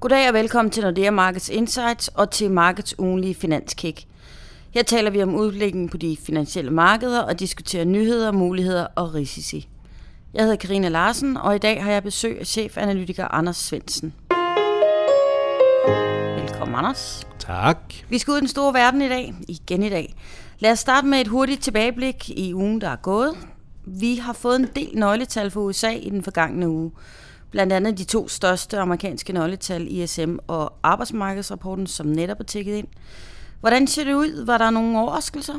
Goddag og velkommen til Nordea Markets Insights og til Markets ugenlige finanskick. Her taler vi om udviklingen på de finansielle markeder og diskuterer nyheder, muligheder og risici. Jeg hedder Karina Larsen, og i dag har jeg besøg af chefanalytiker Anders Svensen. Velkommen, Anders. Tak. Vi skal ud i den store verden i dag, igen i dag. Lad os starte med et hurtigt tilbageblik i ugen, der er gået. Vi har fået en del nøgletal for USA i den forgangne uge. Blandt andet de to største amerikanske nøgletal, ISM og arbejdsmarkedsrapporten, som netop er tækket ind. Hvordan ser det ud? Var der nogle overraskelser?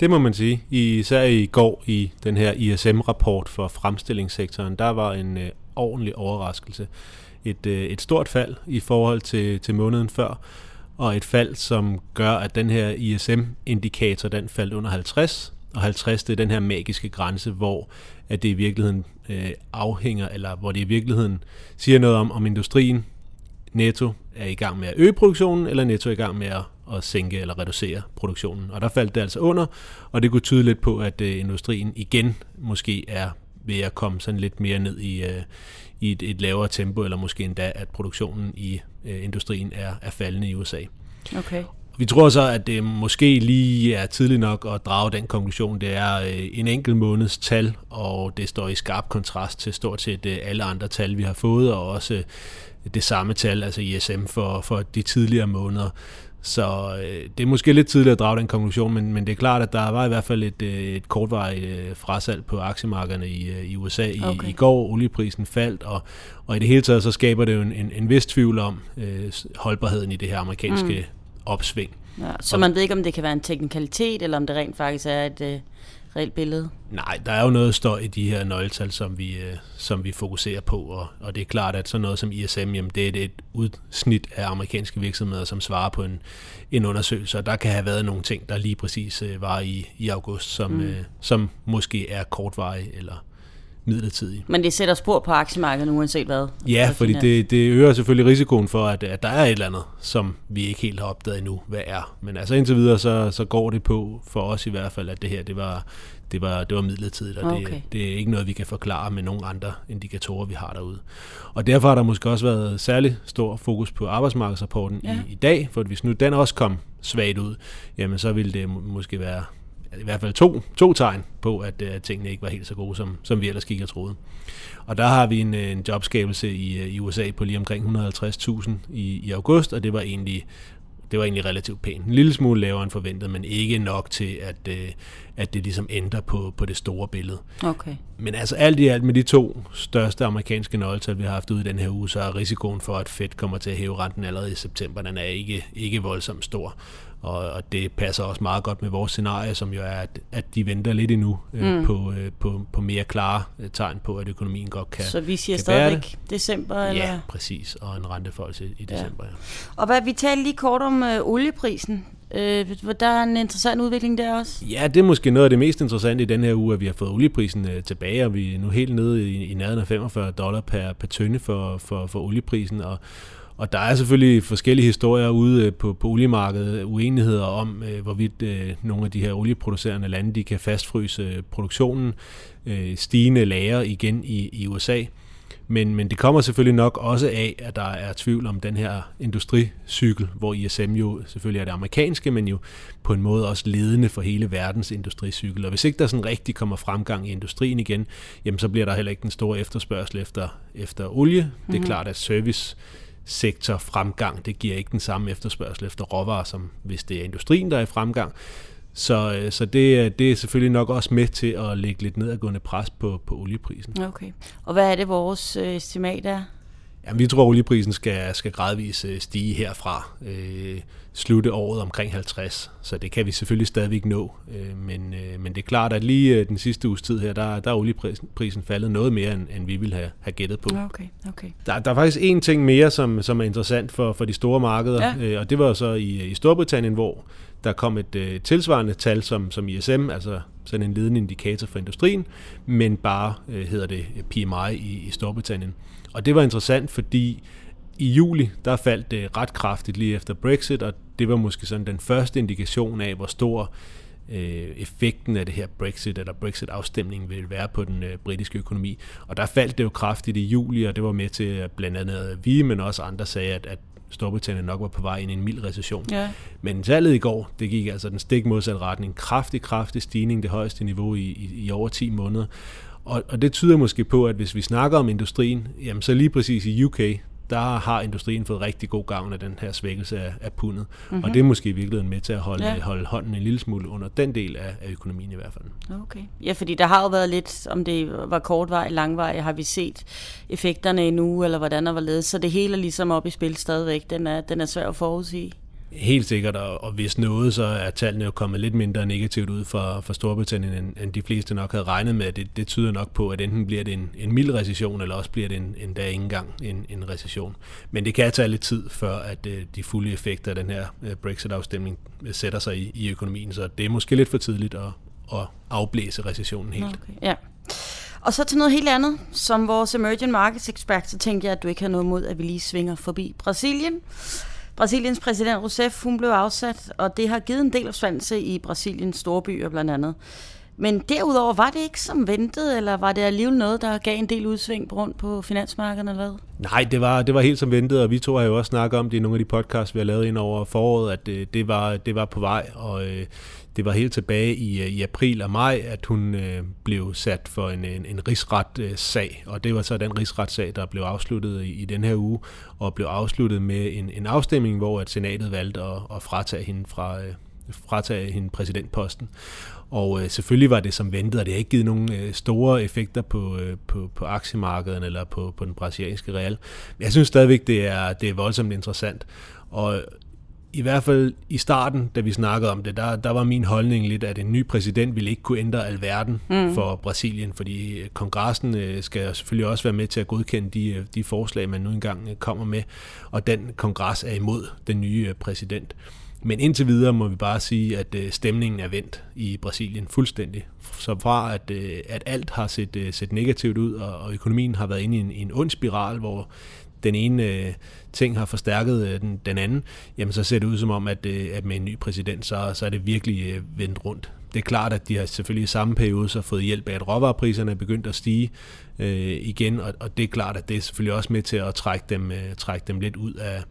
Det må man sige. Især i går i den her ISM-rapport for fremstillingssektoren, der var en øh, ordentlig overraskelse. Et, øh, et stort fald i forhold til, til måneden før, og et fald, som gør, at den her ISM-indikator, den faldt under 50, og 50 det er den her magiske grænse, hvor at det i virkeligheden øh, afhænger, eller hvor det i virkeligheden siger noget om, om industrien netto er i gang med at øge produktionen, eller netto er i gang med at, at sænke eller reducere produktionen. Og der faldt det altså under, og det kunne tyde lidt på, at øh, industrien igen måske er ved at komme sådan lidt mere ned i, øh, i et, et lavere tempo, eller måske endda, at produktionen i øh, industrien er, er faldende i USA. Okay. Vi tror så, at det måske lige er tidligt nok at drage den konklusion. Det er øh, en enkelt måneds tal, og det står i skarp kontrast til stort set øh, alle andre tal, vi har fået, og også øh, det samme tal, altså ISM, for, for de tidligere måneder. Så øh, det er måske lidt tidligt at drage den konklusion, men, men det er klart, at der var i hvert fald et, et kortvarigt frasalg på aktiemarkederne i, i USA i, okay. i går. Olieprisen faldt, og, og i det hele taget så skaber det jo en, en, en vis tvivl om øh, holdbarheden i det her amerikanske mm opsving. Ja, så man ved ikke, om det kan være en teknikalitet, eller om det rent faktisk er et øh, reelt billede? Nej, der er jo noget støj i de her nøgletal, som vi, øh, som vi fokuserer på, og, og det er klart, at sådan noget som ISM, jamen, det er et, et udsnit af amerikanske virksomheder, som svarer på en, en undersøgelse, og der kan have været nogle ting, der lige præcis øh, var i, i august, som, mm. øh, som måske er kortvarige, eller midlertidige. Men det sætter spor på aktiemarkedet uanset hvad? Ja, fordi det, det øger selvfølgelig risikoen for, at, at der er et eller andet, som vi ikke helt har opdaget endnu, hvad er. Men altså indtil videre, så, så går det på, for os i hvert fald, at det her, det var, det var, det var midlertidigt, og okay. det, det er ikke noget, vi kan forklare med nogle andre indikatorer, vi har derude. Og derfor har der måske også været særlig stor fokus på arbejdsmarkedsrapporten ja. i, i dag, for hvis nu den også kom svagt ud, jamen så ville det måske være i hvert fald to, to tegn på, at uh, tingene ikke var helt så gode, som, som vi ellers gik og troede. Og der har vi en, en jobskabelse i, øh, i USA på lige omkring 150.000 i, i august, og det var egentlig det var egentlig relativt pænt. En lille smule lavere end forventet, men ikke nok til, at, øh, at det ligesom ændrer på, på det store billede. Okay. Men altså alt i alt med de to største amerikanske nøgletal, vi har haft ude i den her uge, så er risikoen for, at Fed kommer til at hæve renten allerede i september, den er ikke, ikke voldsomt stor. Og, og det passer også meget godt med vores scenarie, som jo er, at, at de venter lidt endnu øh, mm. på, øh, på, på mere klare øh, tegn på, at økonomien godt kan Så vi siger stadigvæk det. december? Eller? Ja, præcis. Og en renteforhold i december. Ja. Ja. Og hvad, vi talte lige kort om øh, olieprisen. Øh, der er en interessant udvikling der også. Ja, det er måske noget af det mest interessante i den her uge, at vi har fået olieprisen øh, tilbage, og vi er nu helt nede i, i nærheden af 45 dollar per, per tønde for, for, for olieprisen. Og, og der er selvfølgelig forskellige historier ude øh, på, på oliemarkedet, uenigheder om, øh, hvorvidt øh, nogle af de her olieproducerende lande de kan fastfryse øh, produktionen, øh, stigende lager igen i, i USA. Men, men det kommer selvfølgelig nok også af, at der er tvivl om den her industricykel, hvor ISM jo selvfølgelig er det amerikanske, men jo på en måde også ledende for hele verdens industricykel. Og hvis ikke der sådan rigtig kommer fremgang i industrien igen, jamen så bliver der heller ikke den store efterspørgsel efter, efter olie. Mm-hmm. Det er mhm. klart, at service sektor fremgang. Det giver ikke den samme efterspørgsel efter råvarer, som hvis det er industrien, der er i fremgang. Så, øh, så det, øh, det er selvfølgelig nok også med til at lægge lidt nedadgående pres på, på olieprisen. Okay. Og hvad er det, vores øh, estimat er? Jamen, vi tror, at olieprisen skal, skal gradvist øh, stige herfra. Øh, slutte året omkring 50, så det kan vi selvfølgelig stadigvæk nå. Øh, men, øh, men det er klart, at lige øh, den sidste uges tid her, der, der er olieprisen faldet noget mere, end, end vi ville have, have gættet på. Okay, okay. Der, der er faktisk en ting mere, som, som er interessant for, for de store markeder, ja. øh, og det var så i, i Storbritannien, hvor der kom et øh, tilsvarende tal som, som ISM, altså sådan en ledende indikator for industrien, men bare øh, hedder det PMI i, i Storbritannien. Og det var interessant, fordi i juli, der faldt det ret kraftigt lige efter Brexit, og det var måske sådan den første indikation af, hvor stor øh, effekten af det her Brexit eller Brexit-afstemning vil være på den øh, britiske økonomi. Og der faldt det jo kraftigt i juli, og det var med til at blandt andet vi, men også andre sagde, at, at Storbritannien nok var på vej ind i en mild recession. Ja. Men tallet i går, det gik altså den stik modsatte retning. Kraftig, kraftig stigning, det højeste niveau i, i, i over 10 måneder. Og, og det tyder måske på, at hvis vi snakker om industrien, jamen så lige præcis i UK, der har industrien fået rigtig god gavn af den her svækkelse af, af pundet. Mm-hmm. Og det er måske i virkeligheden med til at holde, ja. holde hånden en lille smule under den del af, af økonomien i hvert fald. Okay. Ja, fordi der har jo været lidt, om det var kort vej, lang vej, har vi set effekterne endnu, eller hvordan der var ledet. Så det hele er ligesom op i spil stadigvæk. Den er, den er svær at forudsige. Helt sikkert, og hvis noget, så er tallene jo kommet lidt mindre negativt ud for, for Storbritannien, end, end de fleste nok havde regnet med. Det, det tyder nok på, at enten bliver det en, en mild recession, eller også bliver det en, en ikke engang en, en recession. Men det kan tage lidt tid, før at øh, de fulde effekter af den her øh, Brexit-afstemning øh, sætter sig i, i økonomien. Så det er måske lidt for tidligt at, at afblæse recessionen helt. Okay. Ja. Og så til noget helt andet. Som vores emerging markets expert, så tænkte jeg, at du ikke har noget mod, at vi lige svinger forbi Brasilien. Brasiliens præsident Rousseff, hun blev afsat, og det har givet en del opsvandelse i Brasiliens store byer blandt andet. Men derudover, var det ikke som ventet, eller var det alligevel noget, der gav en del udsving rundt på finansmarkederne eller hvad? Nej, det var, det var helt som ventet, og vi to har jo også snakket om det i nogle af de podcasts, vi har lavet ind over foråret, at det, det, var, det var på vej, og øh, det var helt tilbage i, øh, i april og maj, at hun øh, blev sat for en, en, en rigsretssag, øh, og det var så den rigsretssag, der blev afsluttet i, i den her uge, og blev afsluttet med en, en afstemning, hvor at senatet valgte at, at fratage hende fra, øh, fratage hende præsidentposten. Og øh, selvfølgelig var det som ventet, og det har ikke givet nogen øh, store effekter på, øh, på, på aktiemarkedet eller på, på den brasilianske real. Men jeg synes stadigvæk, det er, det er voldsomt interessant. Og i hvert fald i starten, da vi snakkede om det, der, der var min holdning lidt, at en ny præsident ville ikke kunne ændre alverden mm. for Brasilien, fordi kongressen øh, skal selvfølgelig også være med til at godkende de, øh, de forslag, man nu engang øh, kommer med, og den kongres er imod den nye præsident. Men indtil videre må vi bare sige, at stemningen er vendt i Brasilien fuldstændig. Så fra at, at alt har set, set negativt ud, og økonomien har været inde i en, en ond spiral, hvor den ene øh, ting har forstærket øh, den, den anden, jamen så ser det ud som om, at, øh, at med en ny præsident, så, så er det virkelig øh, vendt rundt. Det er klart, at de har selvfølgelig i samme periode så fået hjælp af, at råvarepriserne er begyndt at stige øh, igen, og, og det er klart, at det er selvfølgelig også med til at trække dem, øh, trække dem lidt ud af,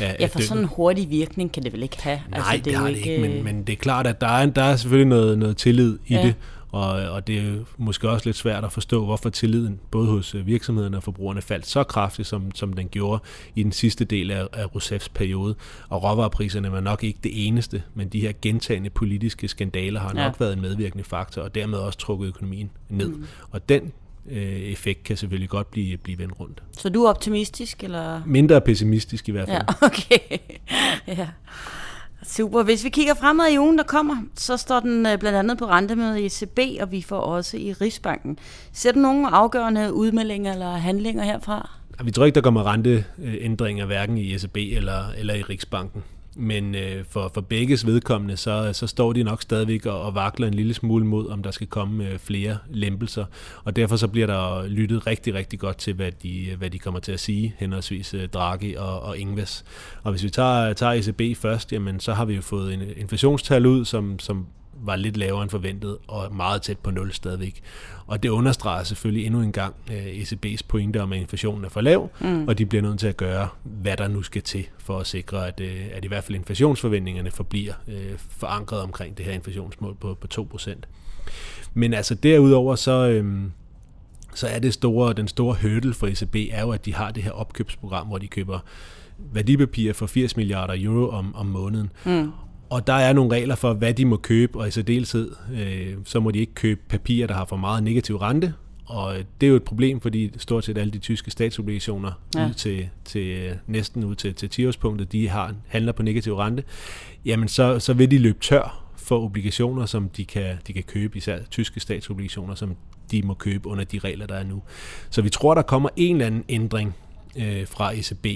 af, ja, for sådan en hurtig virkning kan det vel ikke have? Nej, altså, det, det har det ikke, men, men det er klart, at der er, der er selvfølgelig noget, noget tillid i ja. det, og, og det er måske også lidt svært at forstå, hvorfor tilliden både hos øh, virksomhederne og forbrugerne faldt så kraftigt, som, som den gjorde i den sidste del af, af Rousseffs periode. Og råvarepriserne var nok ikke det eneste, men de her gentagende politiske skandaler har ja. nok været en medvirkende faktor, og dermed også trukket økonomien ned. Mm. Og den øh, effekt kan selvfølgelig godt blive, blive vendt rundt. Så du er optimistisk? eller? Mindre pessimistisk i hvert fald. Ja, okay. ja. Super. Hvis vi kigger fremad i ugen, der kommer, så står den øh, blandt andet på rentemødet i ECB, og vi får også i Rigsbanken. Ser du nogle afgørende udmeldinger eller handlinger herfra? Vi tror ikke, der kommer renteændringer hverken i ECB eller, eller i Rigsbanken. Men øh, for, for begges vedkommende, så, så står de nok stadigvæk og, og vakler en lille smule mod, om der skal komme øh, flere lempelser. Og derfor så bliver der lyttet rigtig, rigtig godt til, hvad de, øh, hvad de kommer til at sige, henholdsvis øh, Draghi og, og Ingves. Og hvis vi tager, tager ECB først, jamen, så har vi jo fået en inflationstal ud, som, som var lidt lavere end forventet, og meget tæt på nul stadigvæk. Og det understreger selvfølgelig endnu en gang øh, ECB's pointe om, at inflationen er for lav, mm. og de bliver nødt til at gøre, hvad der nu skal til, for at sikre, at, uh, at i hvert fald inflationsforventningerne forbliver uh, forankret omkring det her inflationsmål på, på 2%. Men altså derudover så... Um, så er det store, den store hurdle for ECB er jo, at de har det her opkøbsprogram, hvor de køber værdipapirer for 80 milliarder euro om, om måneden. Mm. Og der er nogle regler for, hvad de må købe, og i særdeleshed, øh, så må de ikke købe papirer, der har for meget negativ rente. Og det er jo et problem, fordi stort set alle de tyske statsobligationer ja. ud til, til næsten ud til, til 10-årspunktet, de har, handler på negativ rente. Jamen så, så vil de løbe tør for obligationer, som de kan, de kan købe, især tyske statsobligationer, som de må købe under de regler, der er nu. Så vi tror, der kommer en eller anden ændring øh, fra ECB,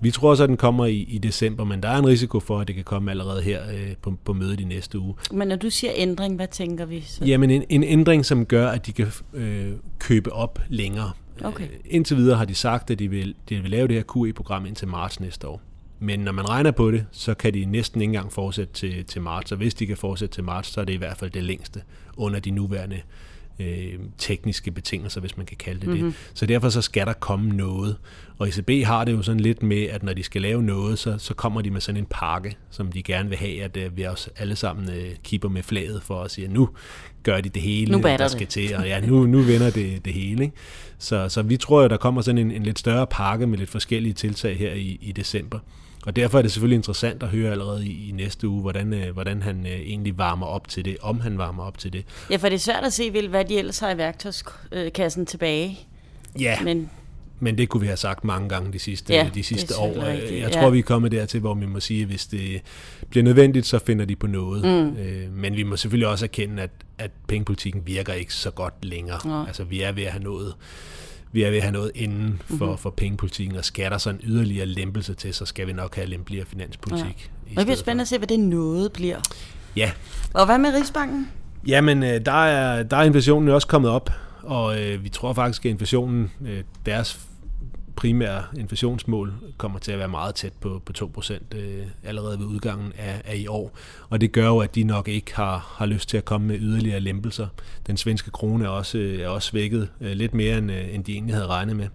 vi tror så, at den kommer i, i december, men der er en risiko for, at det kan komme allerede her øh, på, på mødet i næste uge. Men når du siger ændring, hvad tænker vi så? Jamen en, en ændring, som gør, at de kan øh, købe op længere. Okay. Øh, indtil videre har de sagt, at de vil, de vil lave det her QE-program indtil marts næste år. Men når man regner på det, så kan de næsten ikke engang fortsætte til, til marts, og hvis de kan fortsætte til marts, så er det i hvert fald det længste under de nuværende øh, tekniske betingelser, hvis man kan kalde det mm-hmm. det. Mhm. Så derfor så skal der komme noget. Og ECB har det jo sådan lidt med, at når de skal lave noget, så, så kommer de med sådan en pakke, som de gerne vil have, at øh, vi også alle sammen øh, kipper med flaget for at sige, at nu gør de det hele, nu der skal det. til, og ja, nu, nu vender det, det hele. Ikke? Så, så vi tror, at der kommer sådan en, en lidt større pakke med lidt forskellige tiltag her i, i december. Og derfor er det selvfølgelig interessant at høre allerede i, i næste uge, hvordan, øh, hvordan han øh, egentlig varmer op til det, om han varmer op til det. Ja, for det er svært at se, hvad de ellers har i værktøjskassen tilbage. Ja, men, men det kunne vi have sagt mange gange de sidste, ja, de sidste år. Rigtigt, Jeg tror, ja. vi er kommet dertil, hvor vi må sige, at hvis det bliver nødvendigt, så finder de på noget. Mm. Øh, men vi må selvfølgelig også erkende, at, at pengepolitikken virker ikke så godt længere. Ja. Altså, vi er ved at have nået vi er ved at have noget inden for, mm-hmm. for pengepolitikken, og skal der så en yderligere lempelse til, så skal vi nok have lempeligere finanspolitik. Ja. det bliver spændende at se, hvad det noget bliver. Ja. Og hvad med Rigsbanken? Jamen, øh, der er, der er inflationen også kommet op, og øh, vi tror faktisk, at inflationen, øh, deres primære inflationsmål kommer til at være meget tæt på, på 2% øh, allerede ved udgangen af, af i år. Og det gør jo, at de nok ikke har, har lyst til at komme med yderligere lempelser. Den svenske krone er også, øh, er også svækket øh, lidt mere, end, øh, end de egentlig havde regnet med.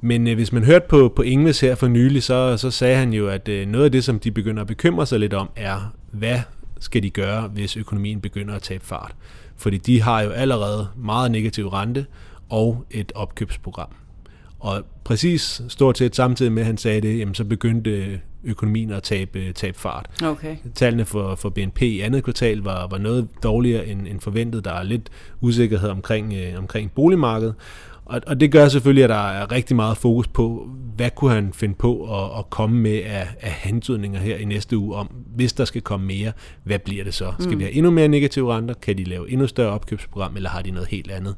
Men øh, hvis man hørte på, på Ingves her for nylig, så, så sagde han jo, at øh, noget af det, som de begynder at bekymre sig lidt om, er, hvad skal de gøre, hvis økonomien begynder at tabe fart? Fordi de har jo allerede meget negativ rente og et opkøbsprogram. Og præcis stort set samtidig med, at han sagde det, jamen, så begyndte økonomien at tabe, tabe fart. Okay. Tallene for, for BNP i andet kvartal var, var noget dårligere end, end forventet. Der er lidt usikkerhed omkring, øh, omkring boligmarkedet. Og, og det gør selvfølgelig, at der er rigtig meget fokus på, hvad kunne han finde på at, at komme med af, af hentydninger her i næste uge om, hvis der skal komme mere, hvad bliver det så? Skal mm. vi have endnu mere negative renter? Kan de lave endnu større opkøbsprogram, eller har de noget helt andet?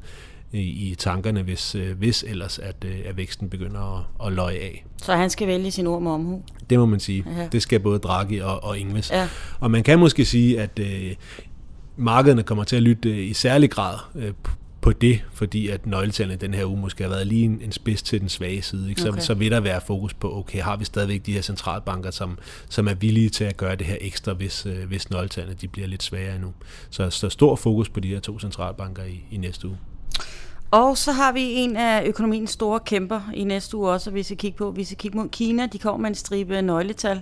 I, i tankerne, hvis, øh, hvis ellers at, øh, at væksten begynder at, at løje af. Så han skal vælge sin ord med omhu? Det må man sige. Ja. Det skal både Draghi og, og Ingves. Ja. Og man kan måske sige, at øh, markederne kommer til at lytte øh, i særlig grad øh, på det, fordi at nøgletallene den her uge måske har været lige en, en spids til den svage side. Ikke? Så, okay. så vil der være fokus på, okay, har vi stadigvæk de her centralbanker, som, som er villige til at gøre det her ekstra, hvis, øh, hvis nøgletallene de bliver lidt svagere endnu. Så, så stor fokus på de her to centralbanker i, i næste uge. Og så har vi en af økonomiens store kæmper i næste uge også, hvis vi kigger på. Hvis vi kigger mod Kina, de kommer med en stribe nøgletal.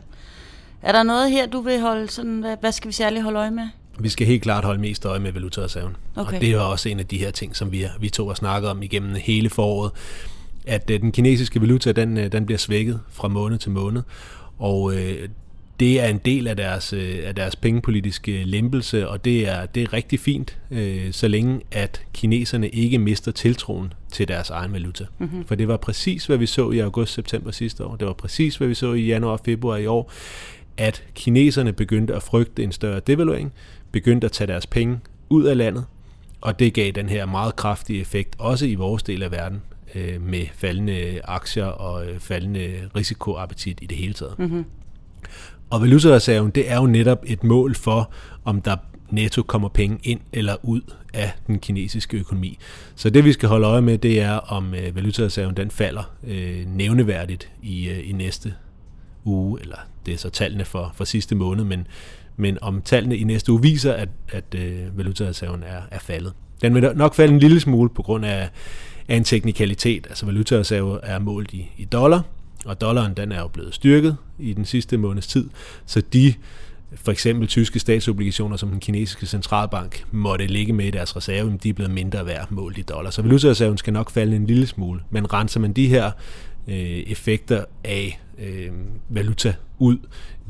Er der noget her, du vil holde sådan, hvad skal vi særligt holde øje med? Vi skal helt klart holde mest øje med valutareserven. Okay. Og det er også en af de her ting, som vi, vi to har snakket om igennem hele foråret. At øh, den kinesiske valuta, den, øh, den bliver svækket fra måned til måned. Og øh, det er en del af deres, øh, af deres pengepolitiske lempelse, og det er, det er rigtig fint, øh, så længe at kineserne ikke mister tiltroen til deres egen valuta. Mm-hmm. For det var præcis, hvad vi så i august-september sidste år. Det var præcis, hvad vi så i januar-februar i år, at kineserne begyndte at frygte en større devaluering, begyndte at tage deres penge ud af landet, og det gav den her meget kraftige effekt, også i vores del af verden, øh, med faldende aktier og faldende risikoappetit i det hele taget. Mm-hmm. Og valutareserven, det er jo netop et mål for, om der netto kommer penge ind eller ud af den kinesiske økonomi. Så det vi skal holde øje med, det er om øh, valutareserven den falder øh, nævneværdigt i, øh, i næste uge, eller det er så tallene for, for sidste måned, men, men om tallene i næste uge viser, at, at øh, valutareserven er, er faldet. Den vil nok falde en lille smule på grund af, af en teknikalitet. Altså valutareserve er målt i, i dollar, og dollaren den er jo blevet styrket i den sidste måneds tid, så de for eksempel tyske statsobligationer, som den kinesiske centralbank måtte ligge med i deres reserve, de er blevet mindre værd målt i dollar. Så valutareserven skal nok falde en lille smule. Men renser man de her øh, effekter af øh, valuta ud,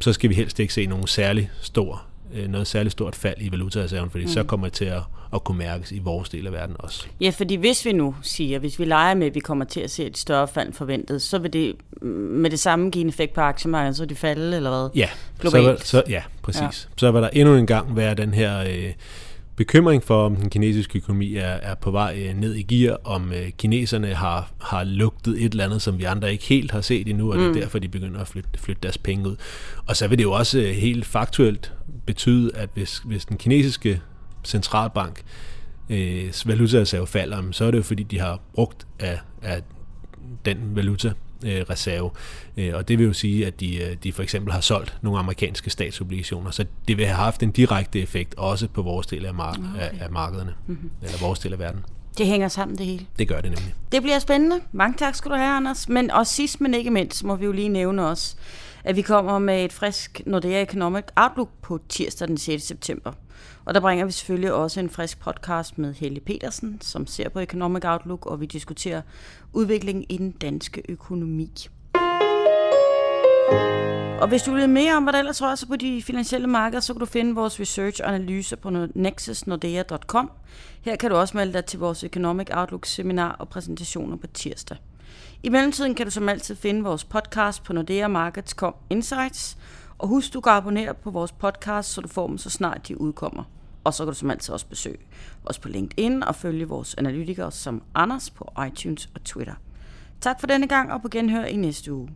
så skal vi helst ikke se nogen særlig stor øh, noget særligt stort fald i valutareserven, fordi mm. så kommer det til at, at kunne mærkes i vores del af verden også. Ja, fordi hvis vi nu siger, hvis vi leger med, at vi kommer til at se et større fald forventet, så vil det med det samme give en effekt på aktiemarkedet, så de falde, eller hvad? Ja, Globalt. Så, så, ja præcis. Ja. Så vil der endnu en gang være den her... Øh, bekymring for, om den kinesiske økonomi er, er på vej øh, ned i gear, om øh, kineserne har, har lugtet et eller andet, som vi andre ikke helt har set endnu, og det er mm. derfor, de begynder at flytte, flytte deres penge ud. Og så vil det jo også øh, helt faktuelt betyde, at hvis, hvis den kinesiske centralbank øh, valutareserve falder, så er det jo fordi, de har brugt af, af den valuta øh, reserve. Øh, og det vil jo sige, at de, øh, de for eksempel har solgt nogle amerikanske statsobligationer, så det vil have haft en direkte effekt også på vores del af, mark- okay. af, af markederne, mm-hmm. eller vores del af verden. Det hænger sammen det hele. Det gør det nemlig. Det bliver spændende. Mange tak skal du have, Anders. Men også sidst, men ikke mindst, må vi jo lige nævne os, at vi kommer med et frisk Nordea Economic Outlook på tirsdag den 6. september. Og der bringer vi selvfølgelig også en frisk podcast med Helle Petersen, som ser på Economic Outlook, og vi diskuterer udviklingen i den danske økonomi. Og hvis du vil mere om, hvad der ellers rører sig på de finansielle markeder, så kan du finde vores research og analyser på nexusnordea.com. Her kan du også melde dig til vores Economic Outlook seminar og præsentationer på tirsdag. I mellemtiden kan du som altid finde vores podcast på Nordea Markets.com Insights, og husk, du kan abonnere på vores podcast, så du får dem så snart de udkommer. Og så kan du som altid også besøge os på LinkedIn og følge vores analytikere som Anders på iTunes og Twitter. Tak for denne gang, og på genhør i næste uge.